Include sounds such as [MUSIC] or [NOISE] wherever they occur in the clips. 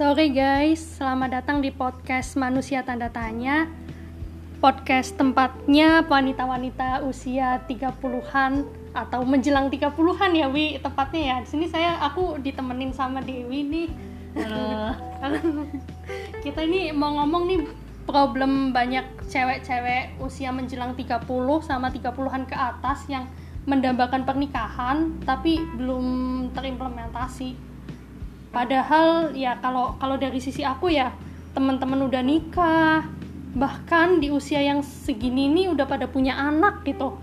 Sorry guys, selamat datang di podcast Manusia Tanda Tanya Podcast tempatnya wanita-wanita usia 30-an atau menjelang 30-an ya Wi tepatnya ya. Di sini saya aku ditemenin sama Dewi nih. Halo. [LAUGHS] Kita ini mau ngomong nih problem banyak cewek-cewek usia menjelang 30 sama 30-an ke atas yang mendambakan pernikahan tapi belum terimplementasi. Padahal ya kalau kalau dari sisi aku ya teman-teman udah nikah, bahkan di usia yang segini ini udah pada punya anak gitu.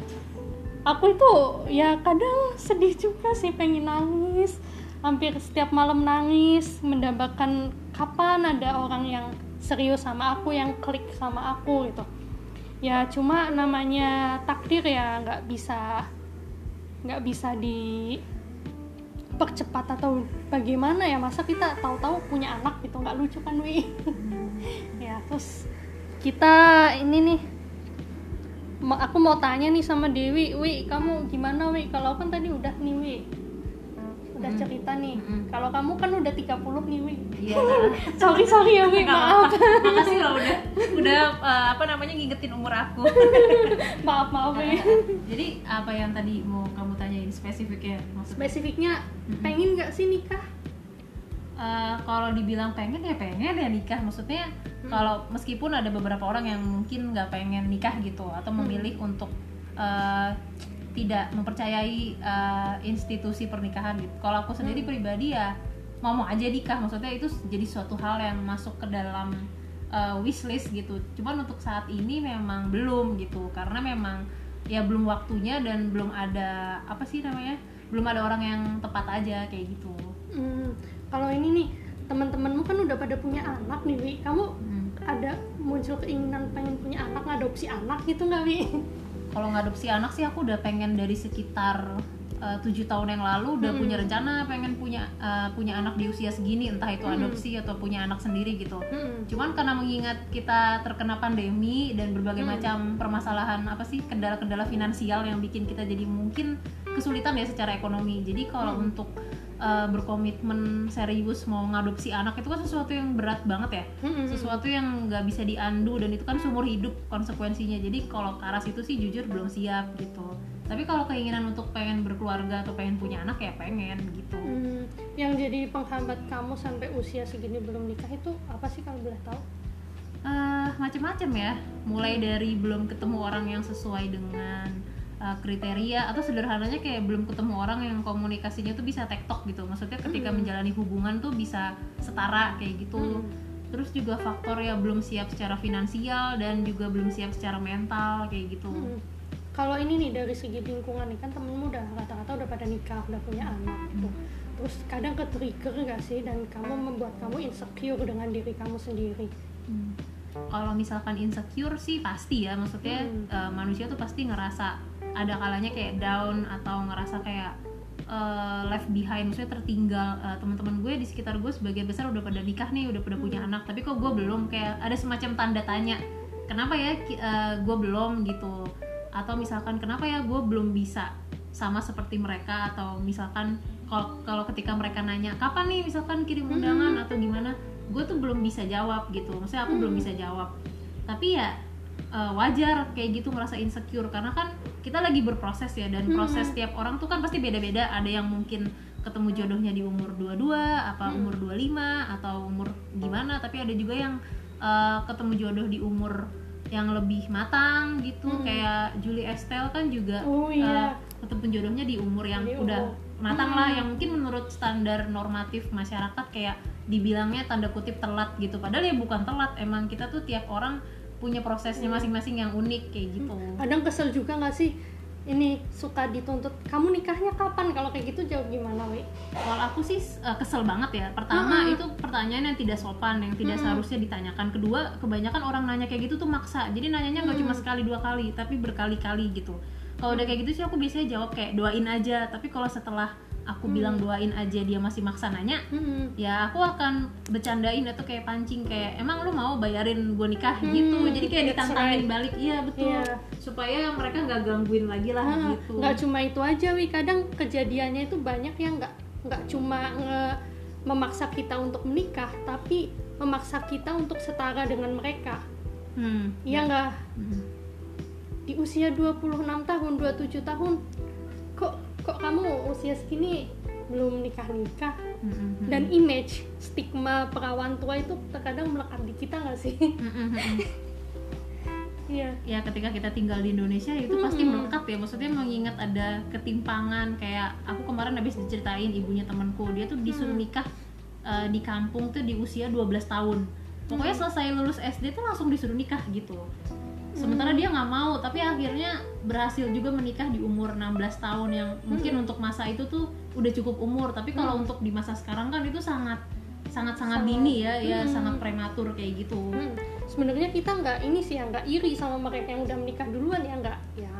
Aku itu ya kadang sedih juga sih pengen nangis. Hampir setiap malam nangis mendambakan kapan ada orang yang serius sama aku yang klik sama aku gitu. Ya cuma namanya takdir ya nggak bisa nggak bisa di percepat atau bagaimana ya masa kita tahu-tahu punya anak gitu nggak lucu kan wi [LAUGHS] ya terus kita ini nih aku mau tanya nih sama Dewi wi kamu gimana wi kalau kan tadi udah nih wi udah Hmm. cerita nih Mm-mm. kalau kamu kan udah 30 nih wi Iya. [LAUGHS] nah. sorry sorry ya wi maaf. Makasih loh udah [LAUGHS] udah uh, apa namanya ngingetin umur aku. maaf maaf wi Jadi apa yang tadi mau kamu tanyain spesifiknya maksudnya? spesifiknya Mm-mm. pengen nggak sih nikah? Uh, kalau dibilang pengen ya pengen ya nikah. Maksudnya kalau meskipun ada beberapa orang yang mungkin nggak pengen nikah gitu atau memilih untuk uh, tidak mempercayai uh, institusi pernikahan gitu. Kalau aku sendiri pribadi ya mau mau aja nikah. Maksudnya itu jadi suatu hal yang masuk ke dalam uh, wishlist gitu. Cuman untuk saat ini memang belum gitu. Karena memang ya belum waktunya dan belum ada apa sih namanya belum ada orang yang tepat aja kayak gitu. Hmm, kalau ini nih teman-temanmu kan udah pada punya anak nih wi. Kamu Hmm. ada muncul keinginan pengen punya anak ngadopsi anak gitu nggak wi? Kalau ngadopsi anak sih aku udah pengen dari sekitar tujuh tahun yang lalu udah Hmm. punya rencana pengen punya eh, punya anak di usia segini entah itu Hmm. adopsi atau punya anak sendiri gitu Hmm. cuman karena mengingat kita terkena pandemi dan berbagai Hmm. macam permasalahan apa sih kendala-kendala finansial yang bikin kita jadi mungkin kesulitan ya secara ekonomi jadi kalau Hmm. untuk eh, berkomitmen serius mau ngadopsi anak itu kan sesuatu yang berat banget ya Hmm. sesuatu yang nggak bisa diandu dan itu kan seumur hidup konsekuensinya jadi kalau ke arah situ sih jujur belum siap gitu tapi kalau keinginan untuk pengen berkeluarga atau pengen punya anak ya pengen gitu. Hmm, yang jadi penghambat kamu sampai usia segini belum nikah itu apa sih kalau boleh tahu? Eh macem-macem ya. Mulai dari belum ketemu orang yang sesuai dengan eh, kriteria atau sederhananya kayak belum ketemu orang yang komunikasinya tuh bisa tektok gitu. Maksudnya ketika Hmm. menjalani hubungan tuh bisa setara kayak gitu. Hmm. terus juga faktor ya belum siap secara finansial dan juga belum siap secara mental kayak gitu. Hmm. Kalau ini nih dari segi lingkungan nih kan temenmu udah rata-rata udah pada nikah, udah punya anak gitu. Terus kadang ke trigger gak sih dan kamu membuat kamu insecure dengan diri kamu sendiri. Hmm. Kalau misalkan insecure sih pasti ya, maksudnya Hmm. eh, manusia tuh pasti ngerasa ada kalanya kayak down atau ngerasa kayak eh, left behind, maksudnya tertinggal. Eh, Teman-teman gue di sekitar gue sebagian besar udah pada nikah nih, udah pada punya Hmm. anak, tapi kok gue belum? Kayak ada semacam tanda tanya, kenapa ya eh, gue belum gitu? Atau misalkan kenapa ya gue belum bisa sama seperti mereka? Atau misalkan kalau kalau ketika mereka nanya kapan nih misalkan kirim undangan Hmm. atau gimana, gue tuh belum bisa jawab gitu maksudnya aku belum Hmm. bisa jawab tapi ya eh, wajar kayak gitu ngerasa insecure karena kan kita lagi berproses ya dan Hmm. proses tiap orang tuh kan pasti beda-beda ada yang mungkin ketemu jodohnya di umur 22 apa Hmm. umur 25 atau umur gimana tapi ada juga yang eh, ketemu jodoh di umur yang lebih matang gitu Hmm. kayak Julie Estelle kan juga Oh iya. ketemu jodohnya di umur yang Di udah umur. matang Hmm. lah yang mungkin menurut standar normatif masyarakat kayak dibilangnya tanda kutip telat gitu padahal ya bukan telat emang kita tuh tiap orang punya prosesnya masing-masing yang unik kayak gitu Kadang kesel juga gak sih ini suka dituntut. Kamu nikahnya kapan? Kalau kayak gitu jawab gimana wi? Kalau aku sih eh, kesel banget ya. Pertama Hmm. itu pertanyaan yang tidak sopan yang tidak Hmm. seharusnya ditanyakan. Kedua kebanyakan orang nanya kayak gitu tuh maksa. Jadi nanyanya nggak Hmm. cuma sekali dua kali tapi berkali-kali gitu. Kalau udah kayak gitu sih aku biasanya jawab kayak doain aja. Tapi kalau setelah aku Hmm. bilang doain aja dia masih maksa nanya Hmm. ya aku akan bercandain atau kayak pancing kayak emang lu mau bayarin gue nikah Hmm, gitu jadi kayak that's ditantangin right. balik iya betul Iya. supaya mereka nggak gangguin lagi lah Ah, gitu nggak cuma itu aja wi kadang kejadiannya itu banyak yang nggak nggak cuma nge memaksa kita untuk menikah tapi memaksa kita untuk setara dengan mereka Hmm. iya nggak Hmm. di usia 26 tahun 27 tahun kok usia segini belum nikah nikah Hmm, hmm, hmm. dan image stigma perawan tua itu terkadang melekat di kita nggak sih Hmm, hmm, hmm, hmm. iya ya ketika kita tinggal di Indonesia itu pasti Mm-mm. melekat ya maksudnya mengingat ada ketimpangan kayak aku kemarin habis diceritain ibunya temanku dia tuh disuruh Mm. nikah eh, di kampung tuh di usia 12 tahun pokoknya Mm. selesai lulus SD tuh langsung disuruh nikah gitu sementara Mm. dia nggak mau tapi akhirnya berhasil juga menikah di umur 16 tahun yang mungkin untuk masa itu tuh udah cukup umur. Tapi kalau Mm. untuk di masa sekarang kan itu sangat sangat sangat. dini ya ya Mm. sangat prematur kayak gitu. Hmm, sebenarnya kita nggak ini sih ya nggak iri sama mereka yang udah menikah duluan ya nggak. Ya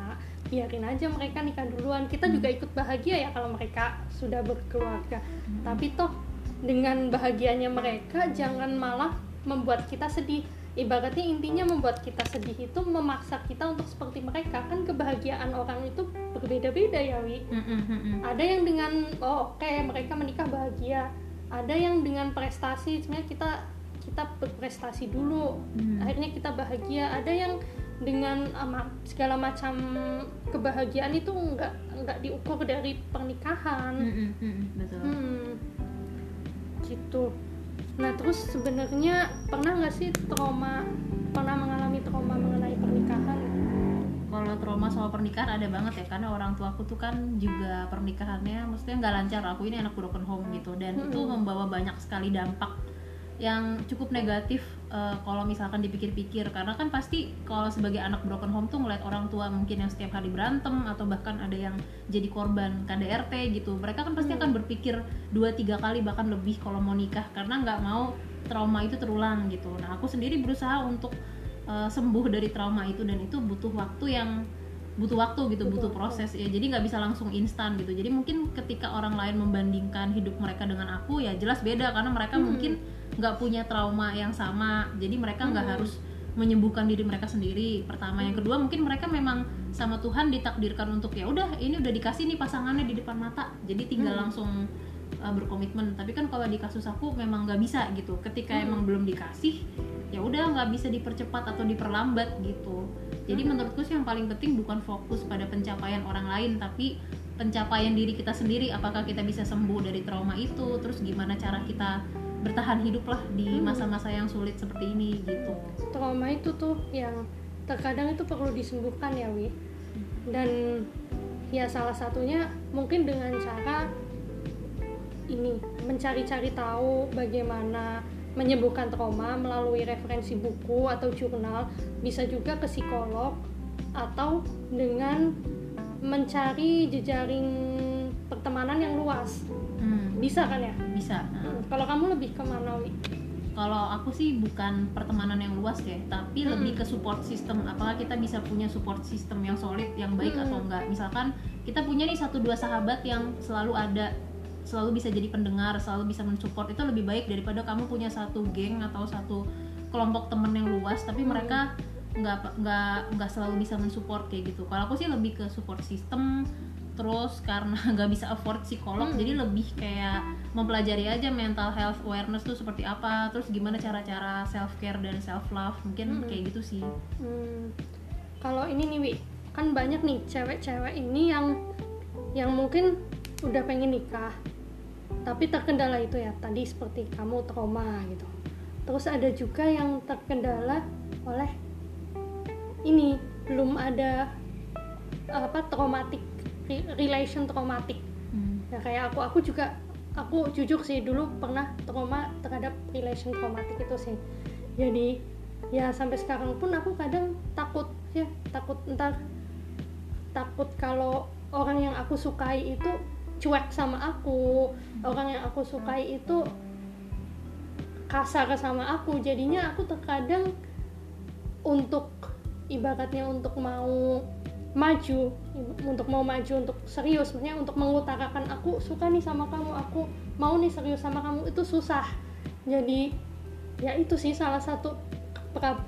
biarin aja mereka nikah duluan. Kita juga ikut bahagia ya kalau mereka sudah berkeluarga. Tapi toh dengan bahagianya mereka jangan malah membuat kita sedih ibaratnya intinya membuat kita sedih itu memaksa kita untuk seperti mereka. Kan kebahagiaan orang itu berbeda-beda ya wi. Mm, mm, mm, mm. ada yang dengan oh oke mereka menikah bahagia. Ada yang dengan prestasi sebenarnya kita kita berprestasi dulu. Hmm. akhirnya kita bahagia. Ada yang dengan ama- segala macam kebahagiaan itu nggak nggak diukur dari pernikahan. Mm, mm, mm, mm, betul. Hmm, gitu nah terus sebenarnya pernah nggak sih trauma pernah mengalami trauma mengenai pernikahan kalau trauma soal pernikahan ada banget ya karena orang tuaku tuh kan juga pernikahannya maksudnya nggak lancar aku ini anak broken home gitu dan Mm-mm. itu membawa banyak sekali dampak yang cukup negatif eh, kalau misalkan dipikir-pikir karena kan pasti kalau sebagai anak broken home tuh ngeliat orang tua mungkin yang setiap hari berantem atau bahkan ada yang jadi korban KDRT gitu mereka kan pasti Hmm. akan berpikir dua tiga kali bahkan lebih kalau mau nikah karena nggak mau trauma itu terulang gitu nah aku sendiri berusaha untuk eh, sembuh dari trauma itu dan itu butuh waktu yang butuh waktu gitu Butuh butuh waktu. proses ya jadi nggak bisa langsung instan gitu jadi mungkin ketika orang lain membandingkan hidup mereka dengan aku ya jelas beda karena mereka Hmm. mungkin nggak punya trauma yang sama. Jadi mereka nggak Hmm. harus menyembuhkan diri mereka sendiri pertama. Yang kedua mungkin mereka memang sama Tuhan ditakdirkan untuk ya udah ini udah dikasih nih pasangannya di depan mata. Jadi tinggal Hmm. langsung uh, berkomitmen. Tapi kan kalau di kasus aku memang nggak bisa gitu. Ketika Hmm. emang belum dikasih ya udah nggak bisa dipercepat atau diperlambat gitu. Jadi Hmm. menurutku sih yang paling penting bukan fokus pada pencapaian orang lain tapi pencapaian diri kita sendiri. Apakah kita bisa sembuh dari trauma itu? Terus gimana cara kita bertahan hidup lah di Hmm. masa-masa yang sulit seperti ini gitu. Trauma itu tuh yang terkadang itu perlu disembuhkan ya wi. Dan ya salah satunya mungkin dengan cara ini mencari-cari tahu bagaimana menyembuhkan trauma melalui referensi buku atau jurnal bisa juga ke psikolog atau dengan mencari jejaring pertemanan yang luas. Hmm, bisa kan ya bisa. Hmm, kalau kamu lebih ke mana wi? Kalau aku sih bukan pertemanan yang luas ya tapi Mm-mm. lebih ke support system. Apakah kita bisa punya support system yang solid yang baik Mm-mm. atau enggak? Misalkan kita punya nih satu dua sahabat yang selalu ada selalu bisa jadi pendengar selalu bisa mensupport. Itu lebih baik daripada kamu punya satu geng atau satu kelompok temen yang luas tapi Mm. mereka nggak nggak nggak selalu bisa mensupport kayak gitu. Kalau aku sih lebih ke support system terus karena [LAUGHS] nggak bisa afford psikolog Hmm. jadi lebih kayak mempelajari aja mental health awareness tuh seperti apa terus gimana cara-cara self care dan self love mungkin Hmm. kayak gitu sih Hmm, kalau ini nih Wi, kan banyak nih cewek-cewek ini yang yang mungkin udah pengen nikah, tapi terkendala itu ya tadi seperti kamu trauma gitu. Terus ada juga yang terkendala oleh ini belum ada apa traumatic re- relation traumatic Hmm. ya kayak aku aku juga aku jujur sih dulu pernah trauma terhadap relation traumatic itu sih. Jadi ya sampai sekarang pun aku kadang takut ya takut ntar takut kalau orang yang aku sukai itu cuek sama aku orang yang aku sukai itu kasar sama aku. Jadinya aku terkadang untuk ibaratnya untuk mau maju untuk mau maju untuk serius maksudnya untuk mengutarakan aku suka nih sama kamu aku mau nih serius sama kamu itu susah jadi ya itu sih salah satu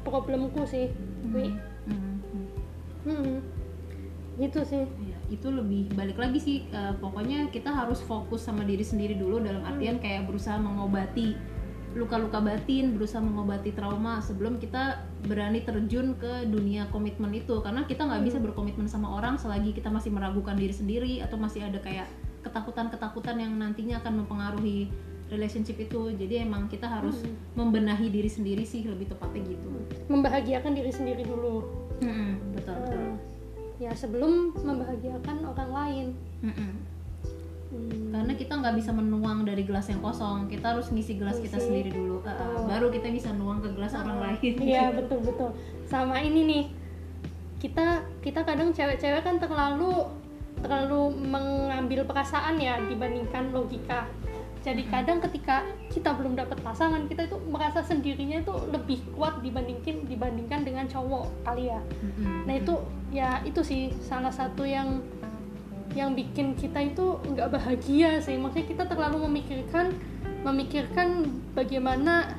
problemku sih Wi. Hmm. Hmm. Hmm. gitu sih Iya, itu lebih balik lagi sih eh, pokoknya kita harus fokus sama diri sendiri dulu dalam artian kayak berusaha mengobati luka-luka batin berusaha mengobati trauma sebelum kita berani terjun ke dunia komitmen itu. Karena kita nggak bisa berkomitmen sama orang selagi kita masih meragukan diri sendiri atau masih ada kayak ketakutan-ketakutan yang nantinya akan mempengaruhi relationship itu. Jadi emang kita harus membenahi diri sendiri sih lebih tepatnya gitu. Membahagiakan diri sendiri dulu. Mm-mm, betul betul. Eh, ya sebelum membahagiakan orang lain. Mm-mm. Hmm, karena kita nggak bisa menuang dari gelas yang kosong. Kita harus ngisi gelas kita Ngisi. sendiri dulu. Uh, baru kita bisa nuang ke gelas orang lain. iya [LAUGHS] betul betul. Sama ini nih. Kita kita kadang cewek-cewek kan terlalu terlalu mengambil perasaan ya dibandingkan logika. Jadi kadang ketika kita belum dapat pasangan kita itu merasa sendirinya itu lebih kuat dibandingkan dibandingkan dengan cowok kali ya. Mm-mm. nah itu ya itu sih salah satu yang yang bikin kita itu nggak bahagia sih. Maksudnya kita terlalu memikirkan memikirkan bagaimana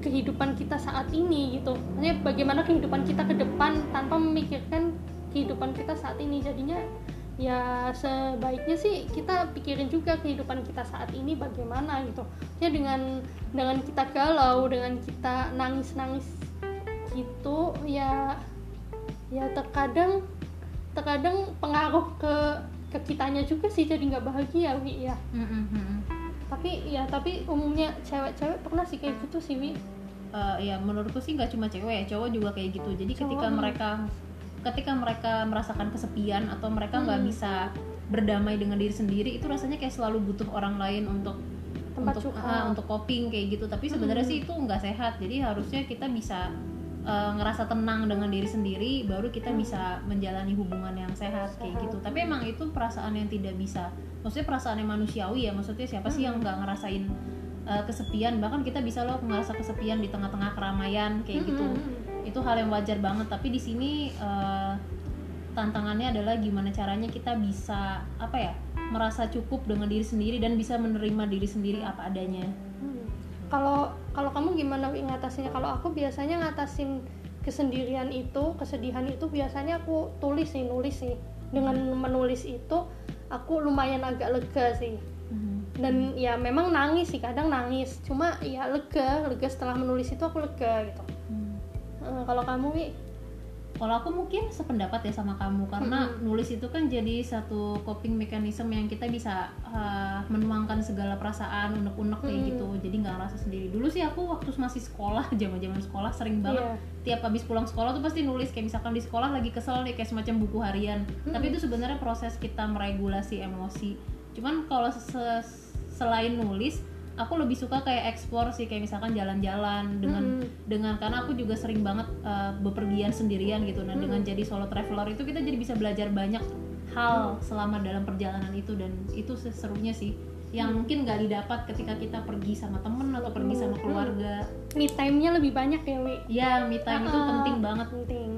kehidupan kita saat ini gitu. Maksudnya bagaimana kehidupan kita ke depan tanpa memikirkan kehidupan kita saat ini. Jadinya ya sebaiknya sih kita pikirin juga kehidupan kita saat ini bagaimana gitu. Ya dengan dengan kita galau dengan kita nangis nangis gitu ya ya terkadang terkadang pengaruh ke ke kitanya juga sih jadi nggak bahagia wi ya mm-mm. tapi ya tapi umumnya cewek-cewek pernah sih kayak gitu sih wi Uh, ya menurutku sih nggak cuma cewek ya cowok juga kayak gitu jadi ketika Cowok. mereka ketika mereka merasakan kesepian atau mereka nggak Hmm. bisa berdamai dengan diri sendiri itu rasanya kayak selalu butuh orang lain untuk Tempat untuk ah, untuk coping kayak gitu tapi sebenarnya Hmm. sih itu nggak sehat jadi harusnya kita bisa uh, ngerasa tenang dengan diri sendiri baru kita bisa menjalani hubungan yang sehat kayak gitu. Tapi emang itu perasaan yang tidak bisa. Maksudnya perasaan yang manusiawi ya maksudnya siapa sih yang nggak ngerasain uh, kesepian? Bahkan kita bisa loh ngerasa kesepian di tengah-tengah keramaian kayak gitu. Itu hal yang wajar banget. Tapi di sini uh, tantangannya adalah gimana caranya kita bisa apa ya merasa cukup dengan diri sendiri dan bisa menerima diri sendiri apa adanya. Hmm. Kalau kalau kamu gimana ngatasinnya? Kalau aku biasanya ngatasin kesendirian itu, kesedihan itu biasanya aku tulis sih, nulis sih. Dengan menulis itu aku lumayan agak lega sih. Dan ya memang nangis sih, kadang nangis. Cuma ya lega, lega setelah menulis itu aku lega gitu. Eh, kalau kamu Wi, kalau aku mungkin sependapat ya sama kamu karena Mm-mm. nulis itu kan jadi satu coping mechanism yang kita bisa uh, menuangkan segala perasaan unek-unek kayak Mm. gitu jadi nggak ngerasa sendiri dulu sih aku waktu masih sekolah [LAUGHS] zaman-zaman sekolah sering banget Iya. tiap habis pulang sekolah tuh pasti nulis kayak misalkan di sekolah lagi kesel nih kayak semacam buku harian tapi itu sebenarnya proses kita meregulasi emosi cuman kalau se- selain nulis aku lebih suka kayak explore sih kayak misalkan jalan-jalan dengan Mm-mm. dengan karena aku juga sering banget uh, bepergian sendirian gitu. Nah dengan jadi solo traveler itu kita jadi bisa belajar banyak hal selama dalam perjalanan itu dan itu serunya sih yang mungkin nggak didapat ketika kita pergi sama temen atau pergi sama keluarga. Me time-nya lebih banyak ya Wi. ya me time itu Ah, penting banget. penting.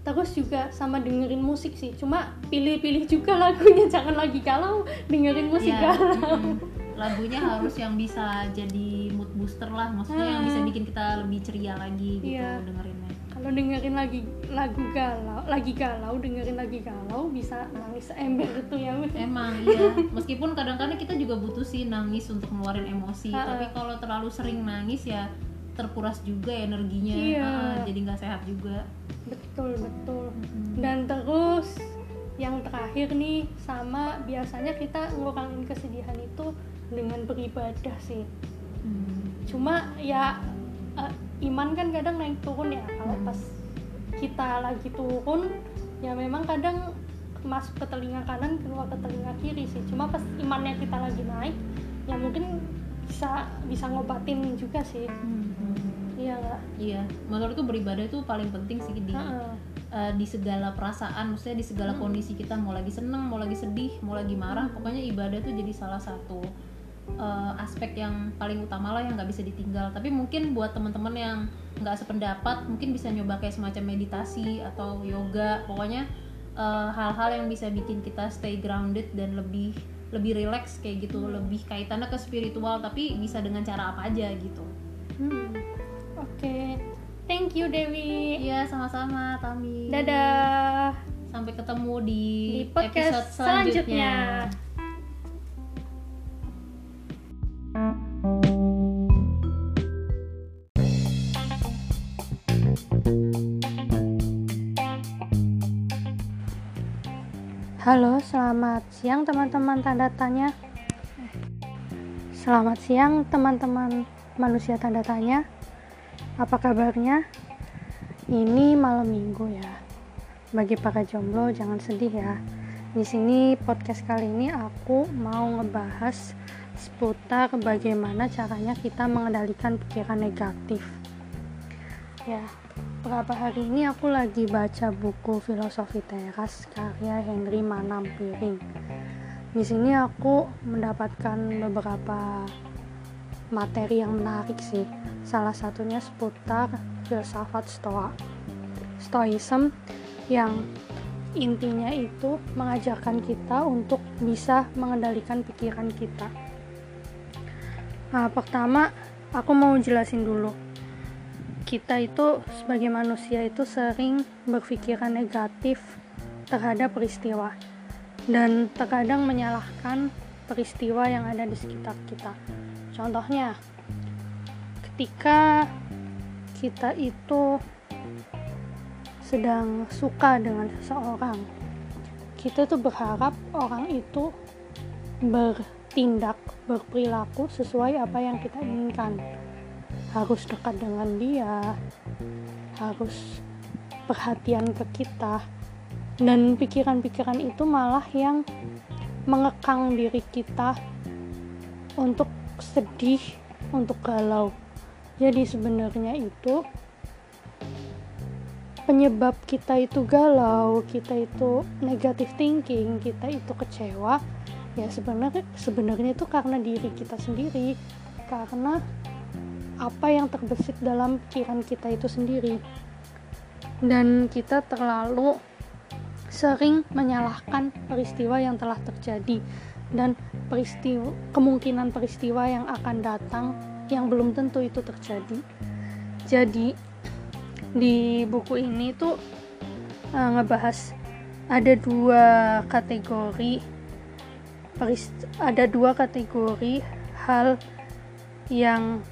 Terus juga sama dengerin musik sih cuma pilih-pilih juga [LAUGHS] lagunya jangan lagi galau dengerin musik Ya, galau. Mm, lagunya harus yang bisa jadi mood booster lah maksudnya yang bisa bikin kita lebih ceria lagi gitu Iya. dengerinnya. Kalau dengerin lagi lagu galau lagi galau dengerin lagi galau bisa nangis ember itu ya emang iya. Meskipun kadang-kadang kita juga butuh sih nangis untuk ngeluarin emosi Ha-ha. tapi kalau terlalu sering nangis ya terkuras juga energinya. Iya. Ha, jadi nggak sehat juga. Betul betul. Dan terus yang terakhir nih sama biasanya kita ngurangin kesedihan itu dengan beribadah sih. Hmm. cuma ya eh, iman kan kadang naik turun ya. Kalau Hmm. pas kita lagi turun ya memang kadang masuk ke telinga kanan keluar ke telinga kiri sih. Cuma pas imannya kita lagi naik ya mungkin bisa bisa ngobatin juga sih. Iya nggak? Iya. Menurutku beribadah itu paling penting sih di Heeh. eh, di segala perasaan, maksudnya di segala kondisi kita. Mau lagi seneng, mau lagi sedih, mau lagi marah, pokoknya ibadah tuh jadi salah satu eh, aspek yang paling utama lah yang nggak bisa ditinggal. Tapi mungkin buat teman-teman yang nggak sependapat, mungkin bisa nyoba kayak semacam meditasi atau yoga, pokoknya eh, hal-hal yang bisa bikin kita stay grounded dan lebih lebih relax kayak gitu, lebih kaitannya ke spiritual, tapi bisa dengan cara apa aja gitu. Hmm. oke thank you Dewi Iya, sama-sama, Tami. dadah sampai ketemu di, di podcast episode selanjutnya. selanjutnya. Halo, selamat siang teman-teman tanda tanya. Selamat siang teman-teman manusia tanda tanya. Apa kabarnya? Ini malam minggu ya. Bagi para jomblo jangan sedih ya. Di sini podcast kali ini aku mau ngebahas seputar bagaimana caranya kita mengendalikan pikiran negatif. Ya, beberapa hari ini aku lagi baca buku filosofi teras karya Henry Manam Piring. Di sini aku mendapatkan beberapa materi yang menarik sih. Salah satunya seputar filsafat Stoa. Stoicism yang intinya itu mengajarkan kita untuk bisa mengendalikan pikiran kita. Nah, pertama aku mau jelasin dulu kita itu sebagai manusia itu sering berpikiran negatif terhadap peristiwa dan terkadang menyalahkan peristiwa yang ada di sekitar kita. Contohnya, ketika kita itu sedang suka dengan seseorang, kita tuh berharap orang itu bertindak, berperilaku sesuai apa yang kita inginkan harus dekat dengan dia. Harus perhatian ke kita. Dan pikiran-pikiran itu malah yang mengekang diri kita untuk sedih untuk galau. Jadi sebenarnya itu penyebab kita itu galau kita itu negatif thinking kita itu kecewa ya sebenarnya sebenarnya itu karena diri kita sendiri. Karena apa yang terbesit dalam pikiran kita itu sendiri. Dan kita terlalu sering menyalahkan peristiwa yang telah terjadi dan peristiwa kemungkinan peristiwa yang akan datang yang belum tentu itu terjadi. Jadi di buku ini tuh uh, ngebahas ada dua kategori ada dua kategori hal yang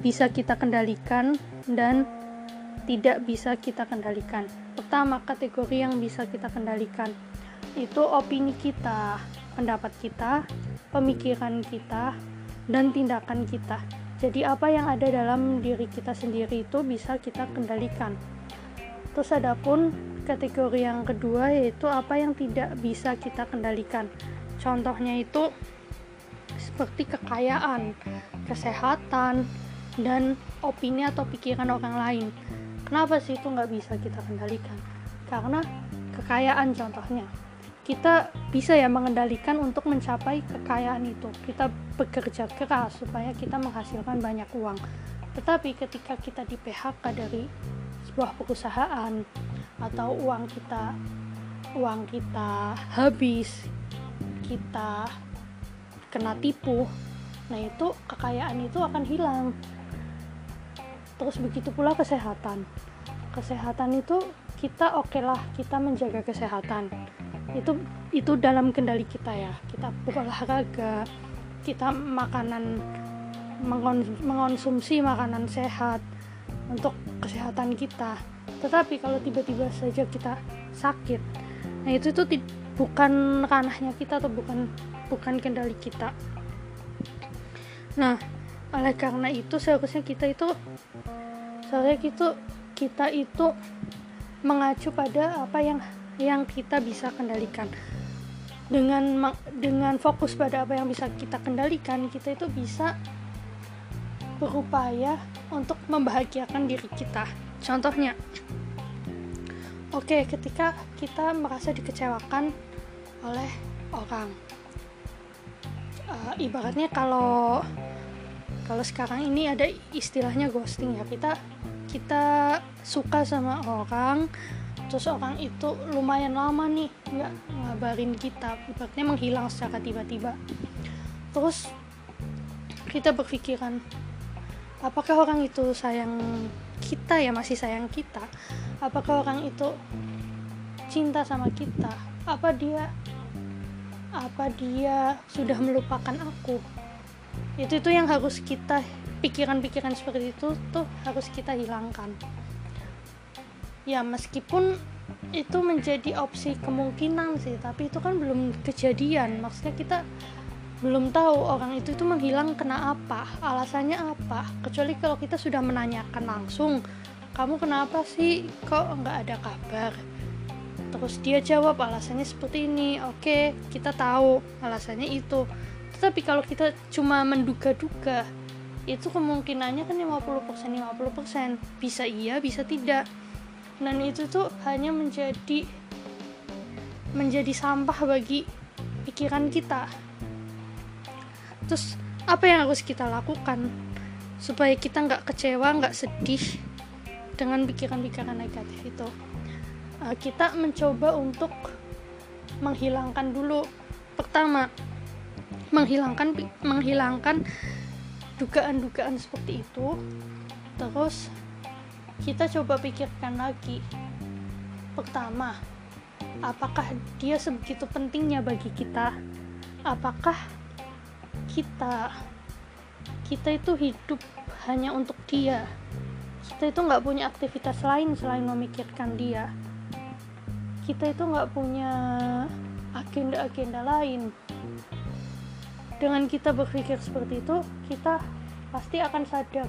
bisa kita kendalikan dan tidak bisa kita kendalikan. Pertama, kategori yang bisa kita kendalikan itu opini kita, pendapat kita, pemikiran kita, dan tindakan kita. Jadi apa yang ada dalam diri kita sendiri itu bisa kita kendalikan. Terus ada pun kategori yang kedua yaitu apa yang tidak bisa kita kendalikan. Contohnya itu seperti kekayaan, kesehatan, dan opini atau pikiran orang lain. Kenapa sih itu nggak bisa kita kendalikan? Karena kekayaan contohnya. Kita bisa ya mengendalikan untuk mencapai kekayaan itu. Kita bekerja keras supaya kita menghasilkan banyak uang. Tetapi ketika kita di PHK dari sebuah perusahaan atau uang kita uang kita habis kita kena tipu nah itu kekayaan itu akan hilang terus begitu pula kesehatan. Kesehatan itu kita oke okay lah kita menjaga kesehatan. Itu itu dalam kendali kita ya. Kita berolahraga kita makanan mengonsumsi makanan sehat untuk kesehatan kita. Tetapi kalau tiba-tiba saja kita sakit nah itu itu bukan ranahnya kita atau bukan bukan kendali kita. Nah oleh karena itu seharusnya kita itu seharusnya itu kita itu mengacu pada apa yang yang kita bisa kendalikan. Dengan dengan fokus pada apa yang bisa kita kendalikan kita itu bisa berupaya untuk membahagiakan diri kita. Contohnya oke okay, ketika kita merasa dikecewakan oleh orang uh, ibaratnya kalau kalau sekarang ini ada istilahnya ghosting ya. Kita kita suka sama orang terus orang itu lumayan lama nih nggak ngabarin kita. Ibaratnya menghilang secara tiba-tiba. Terus kita berpikiran apakah orang itu sayang kita ya masih sayang kita? Apakah orang itu cinta sama kita? Apa dia apa dia sudah melupakan aku itu itu yang harus kita pikiran-pikiran seperti itu tuh harus kita hilangkan. Ya meskipun itu menjadi opsi kemungkinan sih tapi itu kan belum kejadian. Maksudnya kita belum tahu orang itu itu menghilang kena apa alasannya apa. Kecuali kalau kita sudah menanyakan langsung kamu kenapa sih? Kok nggak ada kabar? Terus dia jawab alasannya seperti ini. Oke kita tahu alasannya itu tetapi kalau kita cuma menduga-duga itu kemungkinannya kan 50% 50% bisa iya bisa tidak. Dan itu tuh hanya menjadi menjadi sampah bagi pikiran kita. Terus apa yang harus kita lakukan supaya kita nggak kecewa nggak sedih dengan pikiran-pikiran negatif itu? Uh, kita mencoba untuk menghilangkan dulu. Pertama menghilangkan menghilangkan dugaan-dugaan seperti itu. Terus kita coba pikirkan lagi. Pertama apakah dia sebegitu pentingnya bagi kita? Apakah kita kita itu hidup hanya untuk dia? Kita itu nggak punya aktivitas lain selain memikirkan dia. Kita itu nggak punya agenda-agenda lain dengan kita berpikir seperti itu kita pasti akan sadar.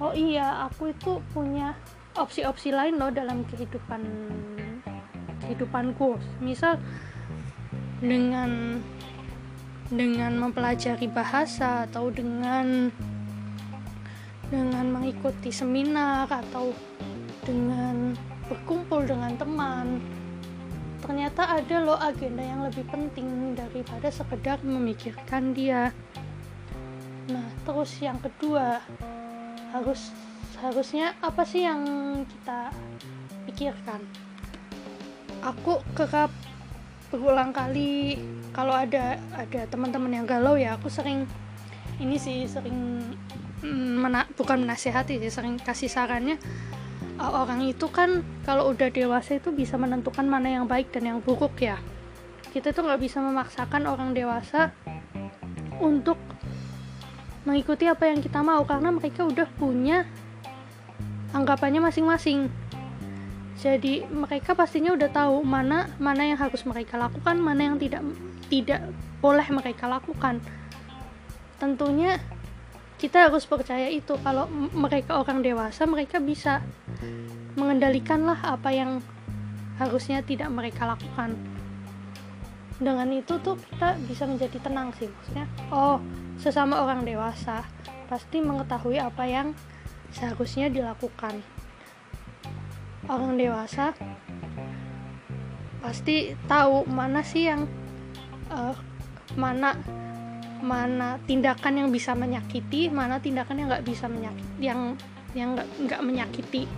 Oh iya aku itu punya opsi-opsi lain loh dalam kehidupan kehidupanku. Misal dengan dengan mempelajari bahasa atau dengan dengan mengikuti seminar atau dengan berkumpul dengan teman ternyata ada loh agenda yang lebih penting daripada sekedar memikirkan dia. Nah terus yang kedua harus harusnya apa sih yang kita pikirkan? Aku kerap berulang kali kalau ada ada teman-teman yang galau ya aku sering ini sih sering mm, mena, bukan menasehati sih sering kasih sarannya orang itu kan kalau udah dewasa itu bisa menentukan mana yang baik dan yang buruk ya. Kita tuh nggak bisa memaksakan orang dewasa untuk mengikuti apa yang kita mau karena mereka udah punya anggapannya masing-masing. Jadi mereka pastinya udah tahu mana mana yang harus mereka lakukan mana yang tidak tidak boleh mereka lakukan. Tentunya kita harus percaya itu. Kalau mereka orang dewasa mereka bisa mengendalikan lah apa yang harusnya tidak mereka lakukan. Dengan itu tuh kita bisa menjadi tenang sih maksudnya oh sesama orang dewasa pasti mengetahui apa yang seharusnya dilakukan. Orang dewasa pasti tahu mana sih yang uh, mana mana tindakan yang bisa menyakiti mana tindakan yang nggak bisa menyakiti yang yang nggak menyakiti.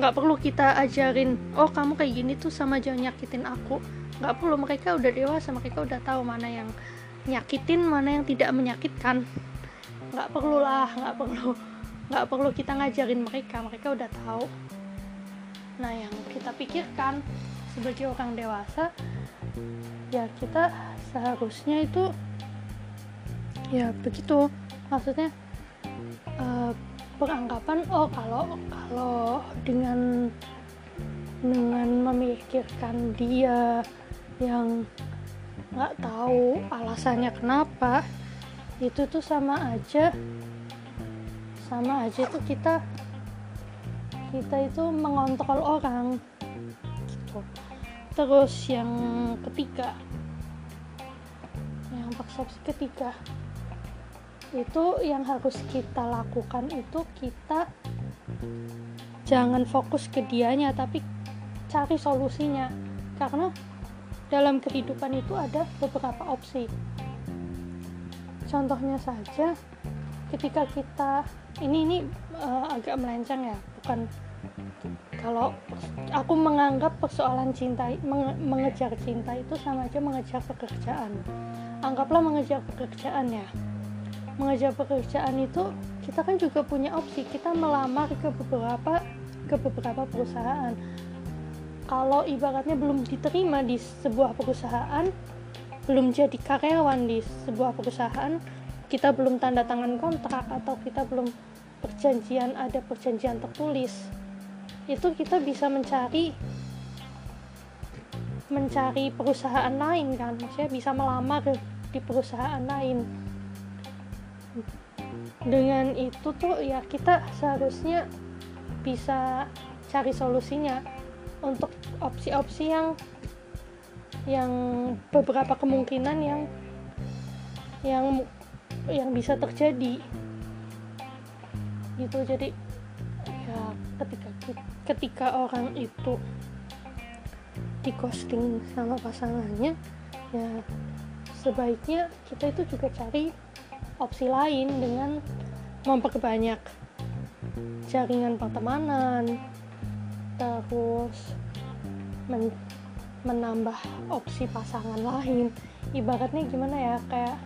Nggak perlu kita ajarin oh kamu kayak gini tuh sama jangan nyakitin aku. Nggak perlu mereka udah dewasa mereka udah tahu mana yang nyakitin mana yang tidak menyakitkan. Nggak perlu lah nggak perlu nggak perlu kita ngajarin mereka mereka udah tahu. Nah yang kita pikirkan sebagai orang dewasa ya kita seharusnya itu ya begitu. Maksudnya uh, beranggapan oh kalau kalau dengan dengan memikirkan dia yang nggak tahu alasannya kenapa itu tuh sama aja sama aja tuh kita kita itu mengontrol orang gitu. Terus yang ketiga yang persepsi ketiga itu yang harus kita lakukan itu kita jangan fokus ke dianya tapi cari solusinya. Karena dalam kehidupan itu ada beberapa opsi. Contohnya saja ketika kita ini ini uh, agak melenceng ya bukan kalau aku menganggap persoalan cinta menge, mengejar cinta itu sama aja mengejar pekerjaan. Anggaplah mengejar pekerjaan ya mengejar pekerjaan itu kita kan juga punya opsi. Kita melamar ke beberapa ke beberapa perusahaan. Kalau ibaratnya belum diterima di sebuah perusahaan belum jadi karyawan di sebuah perusahaan kita belum tanda tangan kontrak atau kita belum perjanjian ada perjanjian tertulis itu kita bisa mencari mencari perusahaan lain kan. Maksudnya bisa melamar di perusahaan lain dengan itu tuh ya kita seharusnya bisa cari solusinya untuk opsi-opsi yang yang beberapa kemungkinan yang yang yang bisa terjadi. Gitu jadi ya ketika ketika orang itu di ghosting sama pasangannya ya sebaiknya kita itu juga cari opsi lain dengan memperbanyak jaringan pertemanan terus men menambah opsi pasangan lain. Ibaratnya gimana ya kayak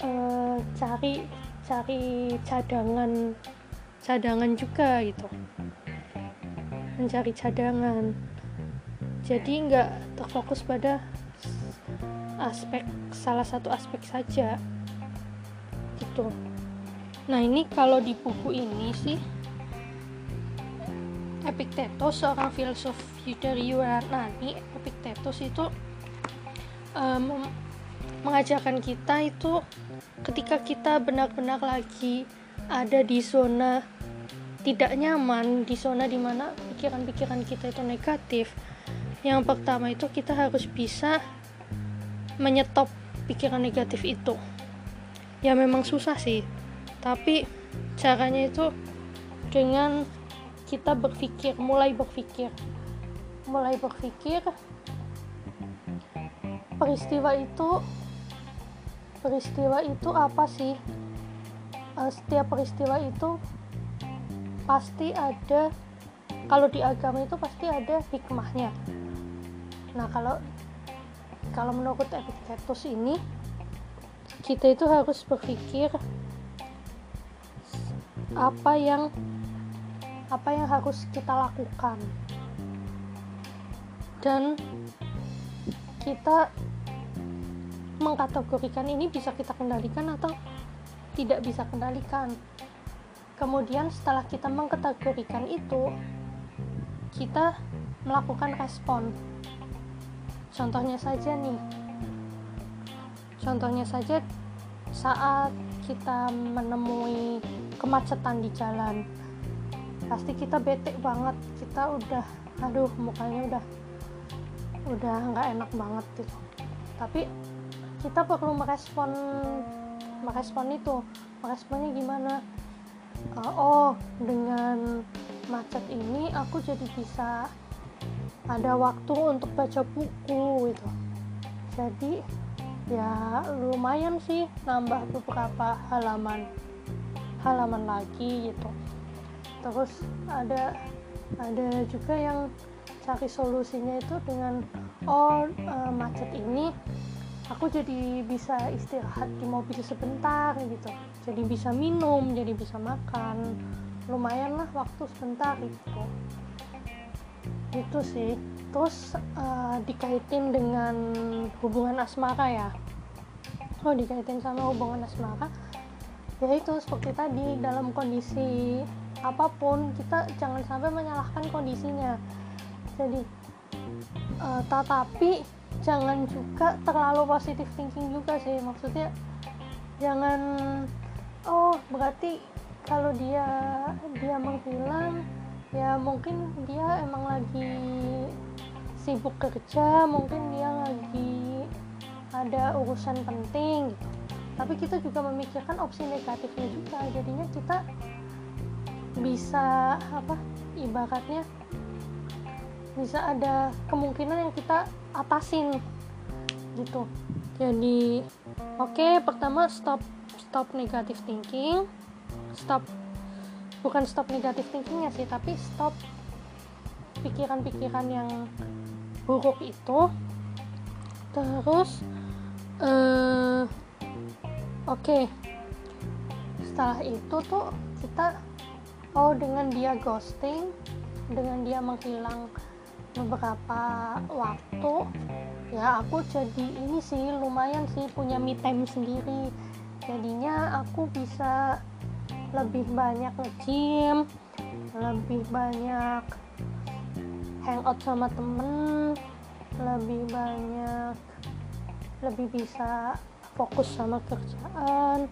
uh, cari cari cadangan cadangan juga gitu. Mencari cadangan. Jadi nggak terfokus pada aspek salah satu aspek saja gitu nah ini kalau di buku ini sih Epictetus seorang filsuf dari Yunani Epictetus itu um, mengajarkan kita itu ketika kita benar-benar lagi ada di zona tidak nyaman di zona di mana pikiran-pikiran kita itu negatif yang pertama itu kita harus bisa menyetop pikiran negatif itu ya memang susah sih. Tapi caranya itu dengan kita berpikir mulai berpikir. Mulai berpikir peristiwa itu peristiwa itu apa sih? Uh, setiap peristiwa itu pasti ada kalau di agama itu pasti ada hikmahnya. Nah kalau kalau menurut Epictetus ini kita itu harus berpikir apa yang apa yang harus kita lakukan. Dan kita mengkategorikan ini bisa kita kendalikan atau tidak bisa kendalikan. Kemudian setelah kita mengkategorikan itu kita melakukan respon. Contohnya saja nih contohnya saja saat kita menemui kemacetan di jalan pasti kita bete banget. Kita udah aduh mukanya udah udah nggak enak banget gitu. Tapi kita perlu merespon merespon itu. Meresponnya gimana? Uh, oh dengan macet ini aku jadi bisa ada waktu untuk baca buku gitu. Jadi ya lumayan sih nambah beberapa halaman halaman lagi gitu. Terus ada ada juga yang cari solusinya itu dengan oh uh, macet ini aku jadi bisa istirahat di mobil sebentar gitu. Jadi bisa minum jadi bisa makan. Lumayan lah waktu sebentar gitu. Itu sih terus uh, dikaitin dengan hubungan asmara ya. Oh dikaitin sama hubungan asmara. Ya itu seperti tadi dalam kondisi apa pun kita jangan sampai menyalahkan kondisinya. Jadi uh, tetapi jangan juga terlalu positif thinking juga sih. Maksudnya jangan oh berarti kalau dia dia menghilang ya mungkin dia emang lagi sibuk kerja mungkin dia lagi ada urusan penting gitu. Tapi kita juga memikirkan opsi negatifnya juga jadinya kita bisa apa ibaratnya bisa ada kemungkinan yang kita atasin gitu. Jadi oke okay, pertama stop stop negatif thinking stop bukan stop negatif thinkingnya sih tapi stop pikiran-pikiran yang buruk itu terus uh, oke okay. setelah itu tuh kita oh dengan dia ghosting dengan dia menghilang beberapa waktu ya aku jadi ini sih lumayan sih punya me time sendiri jadinya aku bisa lebih banyak nge-gym lebih banyak hangout sama temen lebih banyak lebih bisa fokus sama kerjaan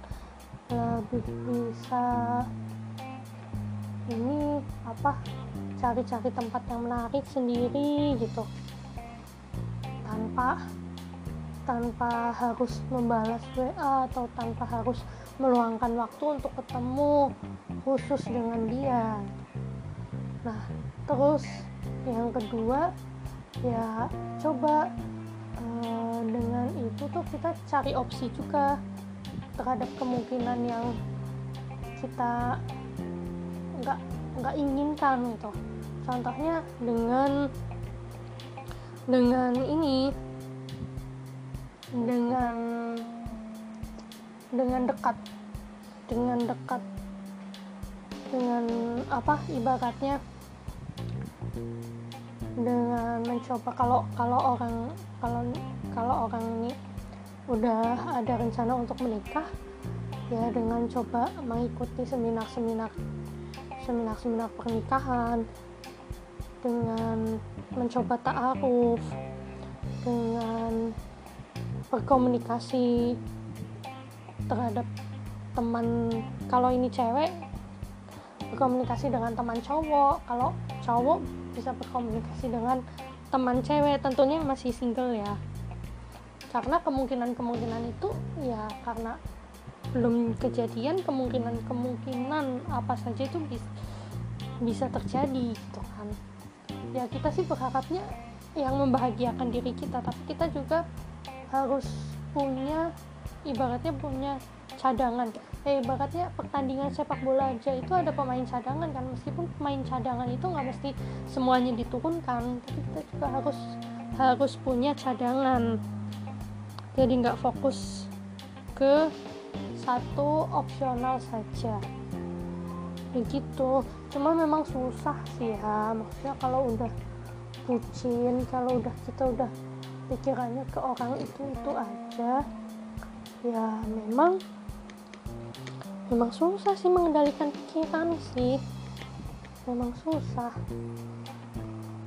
lebih bisa ini apa cari-cari tempat yang menarik sendiri gitu. Tanpa tanpa harus membalas WA atau tanpa harus meluangkan waktu untuk ketemu khusus dengan dia. Nah terus yang kedua ya coba uh, dengan itu tuh kita cari opsi juga terhadap kemungkinan yang kita nggak nggak inginkan gitu. Contohnya dengan dengan ini dengan dengan dekat. Dengan dekat. Dengan apa ibaratnya. Dengan mencoba kalau kalau orang kalau kalau orang ini udah ada rencana untuk menikah ya dengan coba mengikuti seminar-seminar seminar-seminar pernikahan. Dengan mencoba ta'aruf. Dengan berkomunikasi terhadap teman kalau ini cewek berkomunikasi dengan teman cowok. Kalau cowok bisa berkomunikasi dengan teman cewek tentunya masih single ya. Karena kemungkinan-kemungkinan itu ya karena belum kejadian kemungkinan-kemungkinan apa saja itu bisa bisa terjadi gitu kan. Ya kita sih berharapnya yang membahagiakan diri kita tapi kita juga harus punya ibaratnya punya cadangan. Eh ibaratnya pertandingan sepak bola aja itu ada pemain cadangan kan. Meskipun pemain cadangan itu nggak mesti semuanya diturunkan tapi kita juga harus harus punya cadangan. Jadi nggak fokus ke satu opsional saja. Begitu. Cuma memang susah sih ya maksudnya kalau udah bucin kalau udah kita udah pikirannya ke orang itu itu aja ya memang memang susah sih mengendalikan pikiran sih. Memang susah.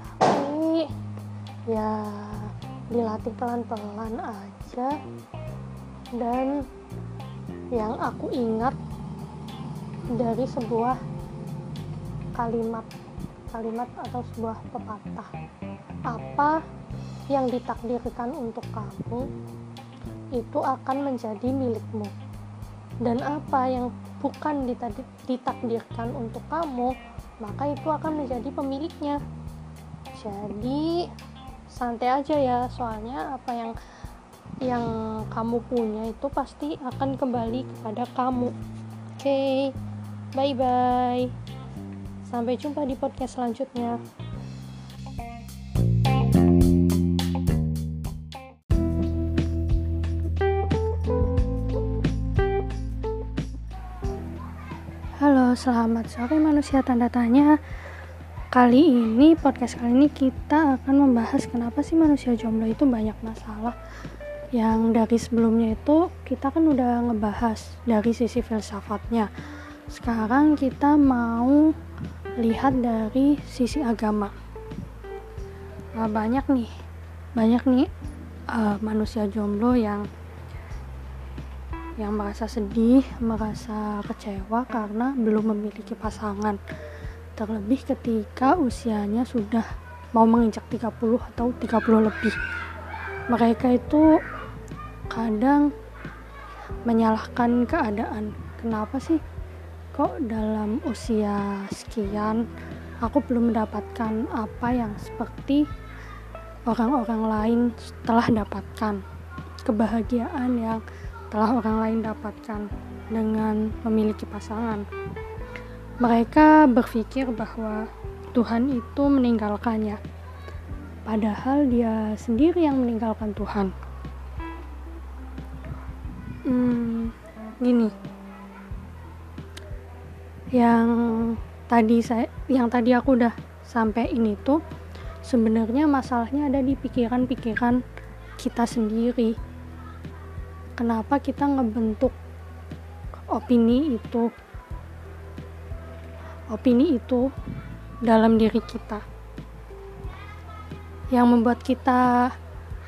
Tapi ya dilatih pelan-pelan aja. Dan yang aku ingat dari sebuah kalimat kalimat atau sebuah pepatah apa yang ditakdirkan untuk kamu itu akan menjadi milikmu. Dan apa yang bukan ditakdirkan untuk kamu maka itu akan menjadi pemiliknya. Jadi santai aja ya. Soalnya apa yang yang kamu punya itu pasti akan kembali kepada kamu. Oke okay, bye bye sampai jumpa di podcast selanjutnya selamat sore manusia tanda tanya. Kali ini, podcast kali ini kita akan membahas kenapa sih manusia jomblo itu banyak masalah. Yang dari sebelumnya itu kita kan udah ngebahas dari sisi filsafatnya. Sekarang kita mau lihat dari sisi agama. Nah, Banyak nih, banyak nih uh, manusia jomblo yang yang merasa sedih, merasa kecewa karena belum memiliki pasangan. Terlebih ketika usianya sudah mau menginjak 30 atau 30 lebih. Mereka itu kadang menyalahkan keadaan. Kenapa sih kok dalam usia sekian aku belum mendapatkan apa yang seperti orang-orang lain telah dapatkan kebahagiaan yang telah orang lain dapatkan dengan memiliki pasangan. Mereka berpikir bahwa Tuhan itu meninggalkannya, padahal dia sendiri yang meninggalkan Tuhan. Hmm, gini, yang tadi saya, yang tadi aku udah sampai ini tuh sebenarnya masalahnya ada di pikiran-pikiran kita sendiri kenapa kita ngebentuk opini itu opini itu dalam diri kita. Yang membuat kita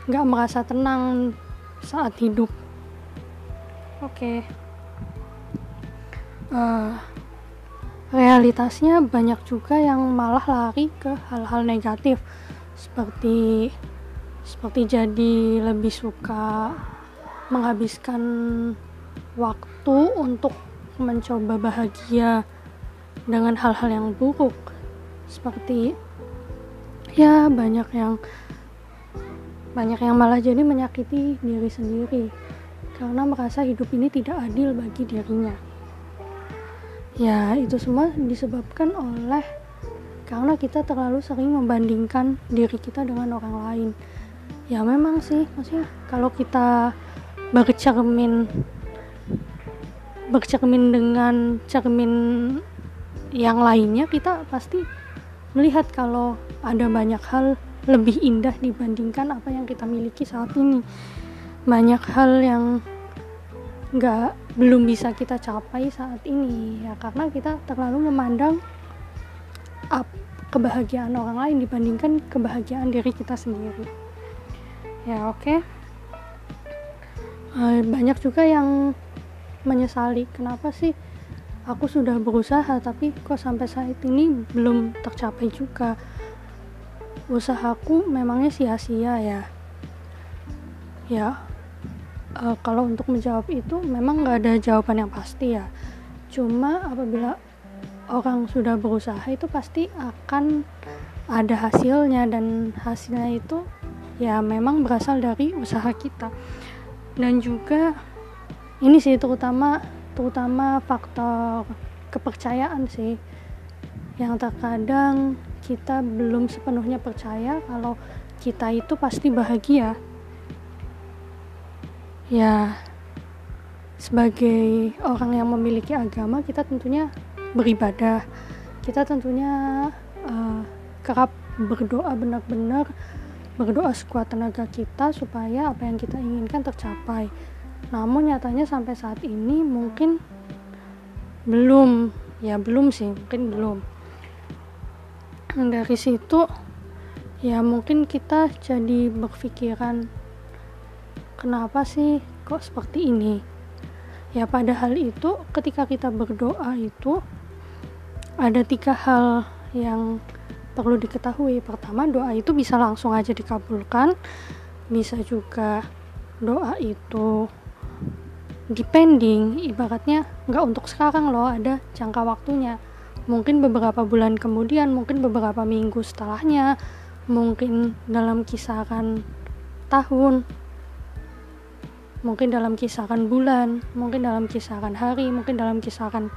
nggak merasa tenang saat hidup. Oke. Okay. uh, eh, realitasnya banyak juga yang malah lari ke hal-hal negatif. Seperti seperti jadi lebih suka menghabiskan waktu untuk mencoba bahagia dengan hal-hal yang buruk. Seperti ya banyak yang banyak yang malah jadi menyakiti diri sendiri karena merasa hidup ini tidak adil bagi dirinya. Ya itu semua disebabkan oleh karena kita terlalu sering membandingkan diri kita dengan orang lain. Ya memang sih maksudnya kalau kita bercermin bercermin dengan cermin yang lainnya kita pasti melihat kalau ada banyak hal lebih indah dibandingkan apa yang kita miliki saat ini banyak hal yang nggak belum bisa kita capai saat ini ya karena kita terlalu memandang up, kebahagiaan orang lain dibandingkan kebahagiaan diri kita sendiri ya oke okay. Uh, banyak juga yang menyesali kenapa sih aku sudah berusaha tapi kok sampai saat ini belum tercapai juga. Usahaku memangnya sia-sia ya? Ya uh, kalau untuk menjawab itu memang nggak ada jawaban yang pasti ya. Cuma apabila orang sudah berusaha itu pasti akan ada hasilnya dan hasilnya itu ya memang berasal dari usaha kita dan juga ini sih terutama terutama faktor kepercayaan sih. Yang terkadang kita belum sepenuhnya percaya kalau kita itu pasti bahagia. Ya sebagai orang yang memiliki agama kita tentunya beribadah. Kita tentunya uh, kerap berdoa benar-benar berdoa sekuat tenaga kita supaya apa yang kita inginkan tercapai. Namun nyatanya sampai saat ini mungkin belum. Ya belum sih mungkin belum. Dari situ ya mungkin kita jadi berpikiran kenapa sih kok seperti ini? Ya padahal itu ketika kita berdoa itu ada tiga hal yang perlu diketahui. Pertama doa itu bisa langsung aja dikabulkan. Bisa juga doa itu depending ibaratnya nggak untuk sekarang loh ada jangka waktunya. Mungkin beberapa bulan kemudian mungkin beberapa minggu setelahnya mungkin dalam kisaran tahun mungkin dalam kisaran bulan mungkin dalam kisaran hari mungkin dalam kisaran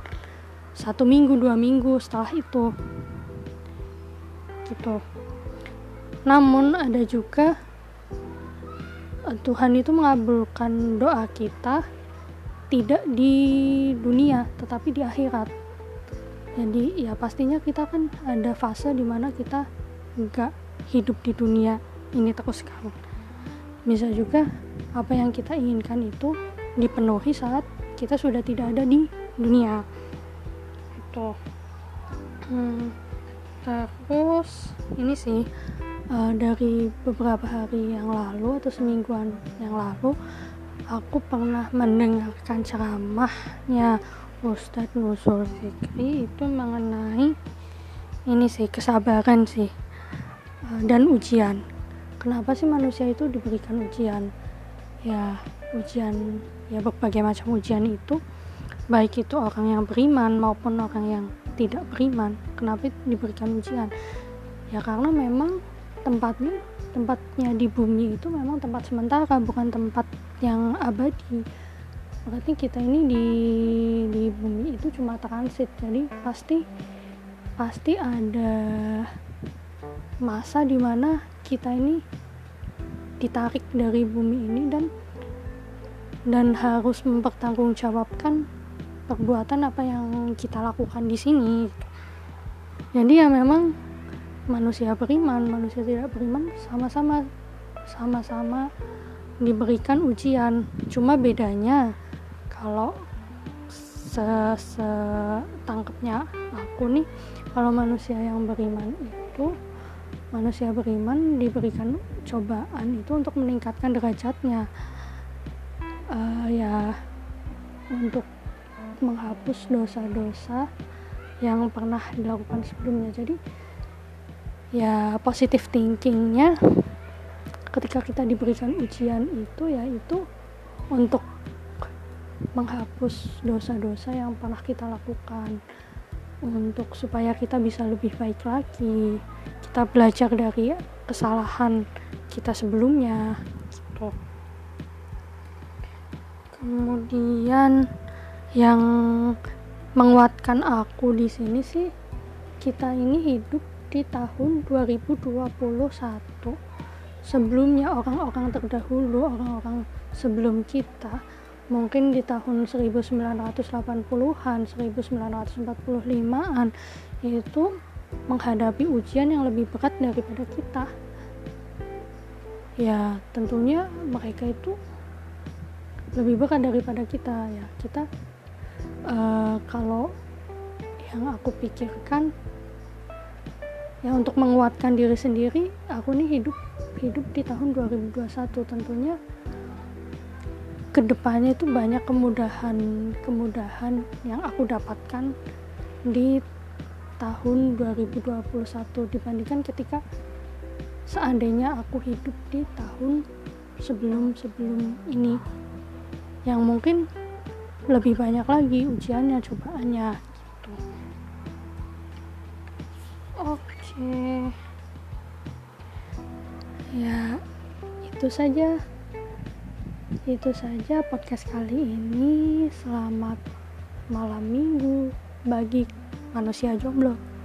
satu minggu dua minggu setelah itu gitu. Namun ada juga eh, Tuhan itu mengabulkan doa kita tidak di dunia tetapi di akhirat. Jadi ya pastinya kita kan ada fase di mana kita nggak hidup di dunia ini terus kan bisa juga apa yang kita inginkan itu dipenuhi saat kita sudah tidak ada di dunia. Itu hmm, terus ini sih uh, dari beberapa hari yang lalu atau semingguan yang lalu aku pernah mendengarkan ceramahnya Ustadz Nuzul Fikri itu mengenai ini sih kesabaran sih eh, dan ujian. Kenapa sih manusia itu diberikan ujian? Ya ujian ya berbagai macam ujian itu baik itu orang yang beriman maupun orang yang tidak beriman kenapa diberikan ujian? Ya karena memang tempatnya tempatnya di bumi itu memang tempat sementara bukan tempat yang abadi. Berarti kita ini di di bumi itu cuma transit. Jadi pasti pasti ada masa di mana kita ini ditarik dari bumi ini dan dan harus mempertanggungjawabkan perbuatan apa yang kita lakukan di sini jadi ya memang manusia beriman manusia tidak beriman sama-sama sama-sama diberikan ujian. Cuma bedanya kalau setangkapnya aku nih kalau manusia yang beriman itu manusia beriman diberikan cobaan itu untuk meningkatkan derajatnya. Uh, ya untuk menghapus dosa-dosa yang pernah dilakukan sebelumnya. Jadi ya positif thinkingnya ketika kita diberikan ujian itu ya itu untuk menghapus dosa-dosa yang pernah kita lakukan. Untuk supaya kita bisa lebih baik lagi kita belajar dari kesalahan kita sebelumnya. Gitu. kemudian yang menguatkan aku di sini sih kita ini hidup di tahun 2021 sebelumnya orang-orang terdahulu orang-orang sebelum kita mungkin di tahun 1980-an 1945-an itu menghadapi ujian yang lebih berat daripada kita. Ya tentunya mereka itu lebih berat daripada kita. Ya kita uh, kalau yang aku pikirkan ya untuk menguatkan diri sendiri aku nih hidup hidup di tahun 2021 tentunya. Ke depannya itu banyak kemudahan kemudahan yang aku dapatkan di tahun 2021 dibandingkan ketika seandainya aku hidup di tahun sebelum-sebelum ini. Yang mungkin lebih banyak lagi ujiannya cobaannya gitu. Oke. Ya itu saja. Itu saja podcast kali ini. Selamat malam minggu bagi manusia jomblo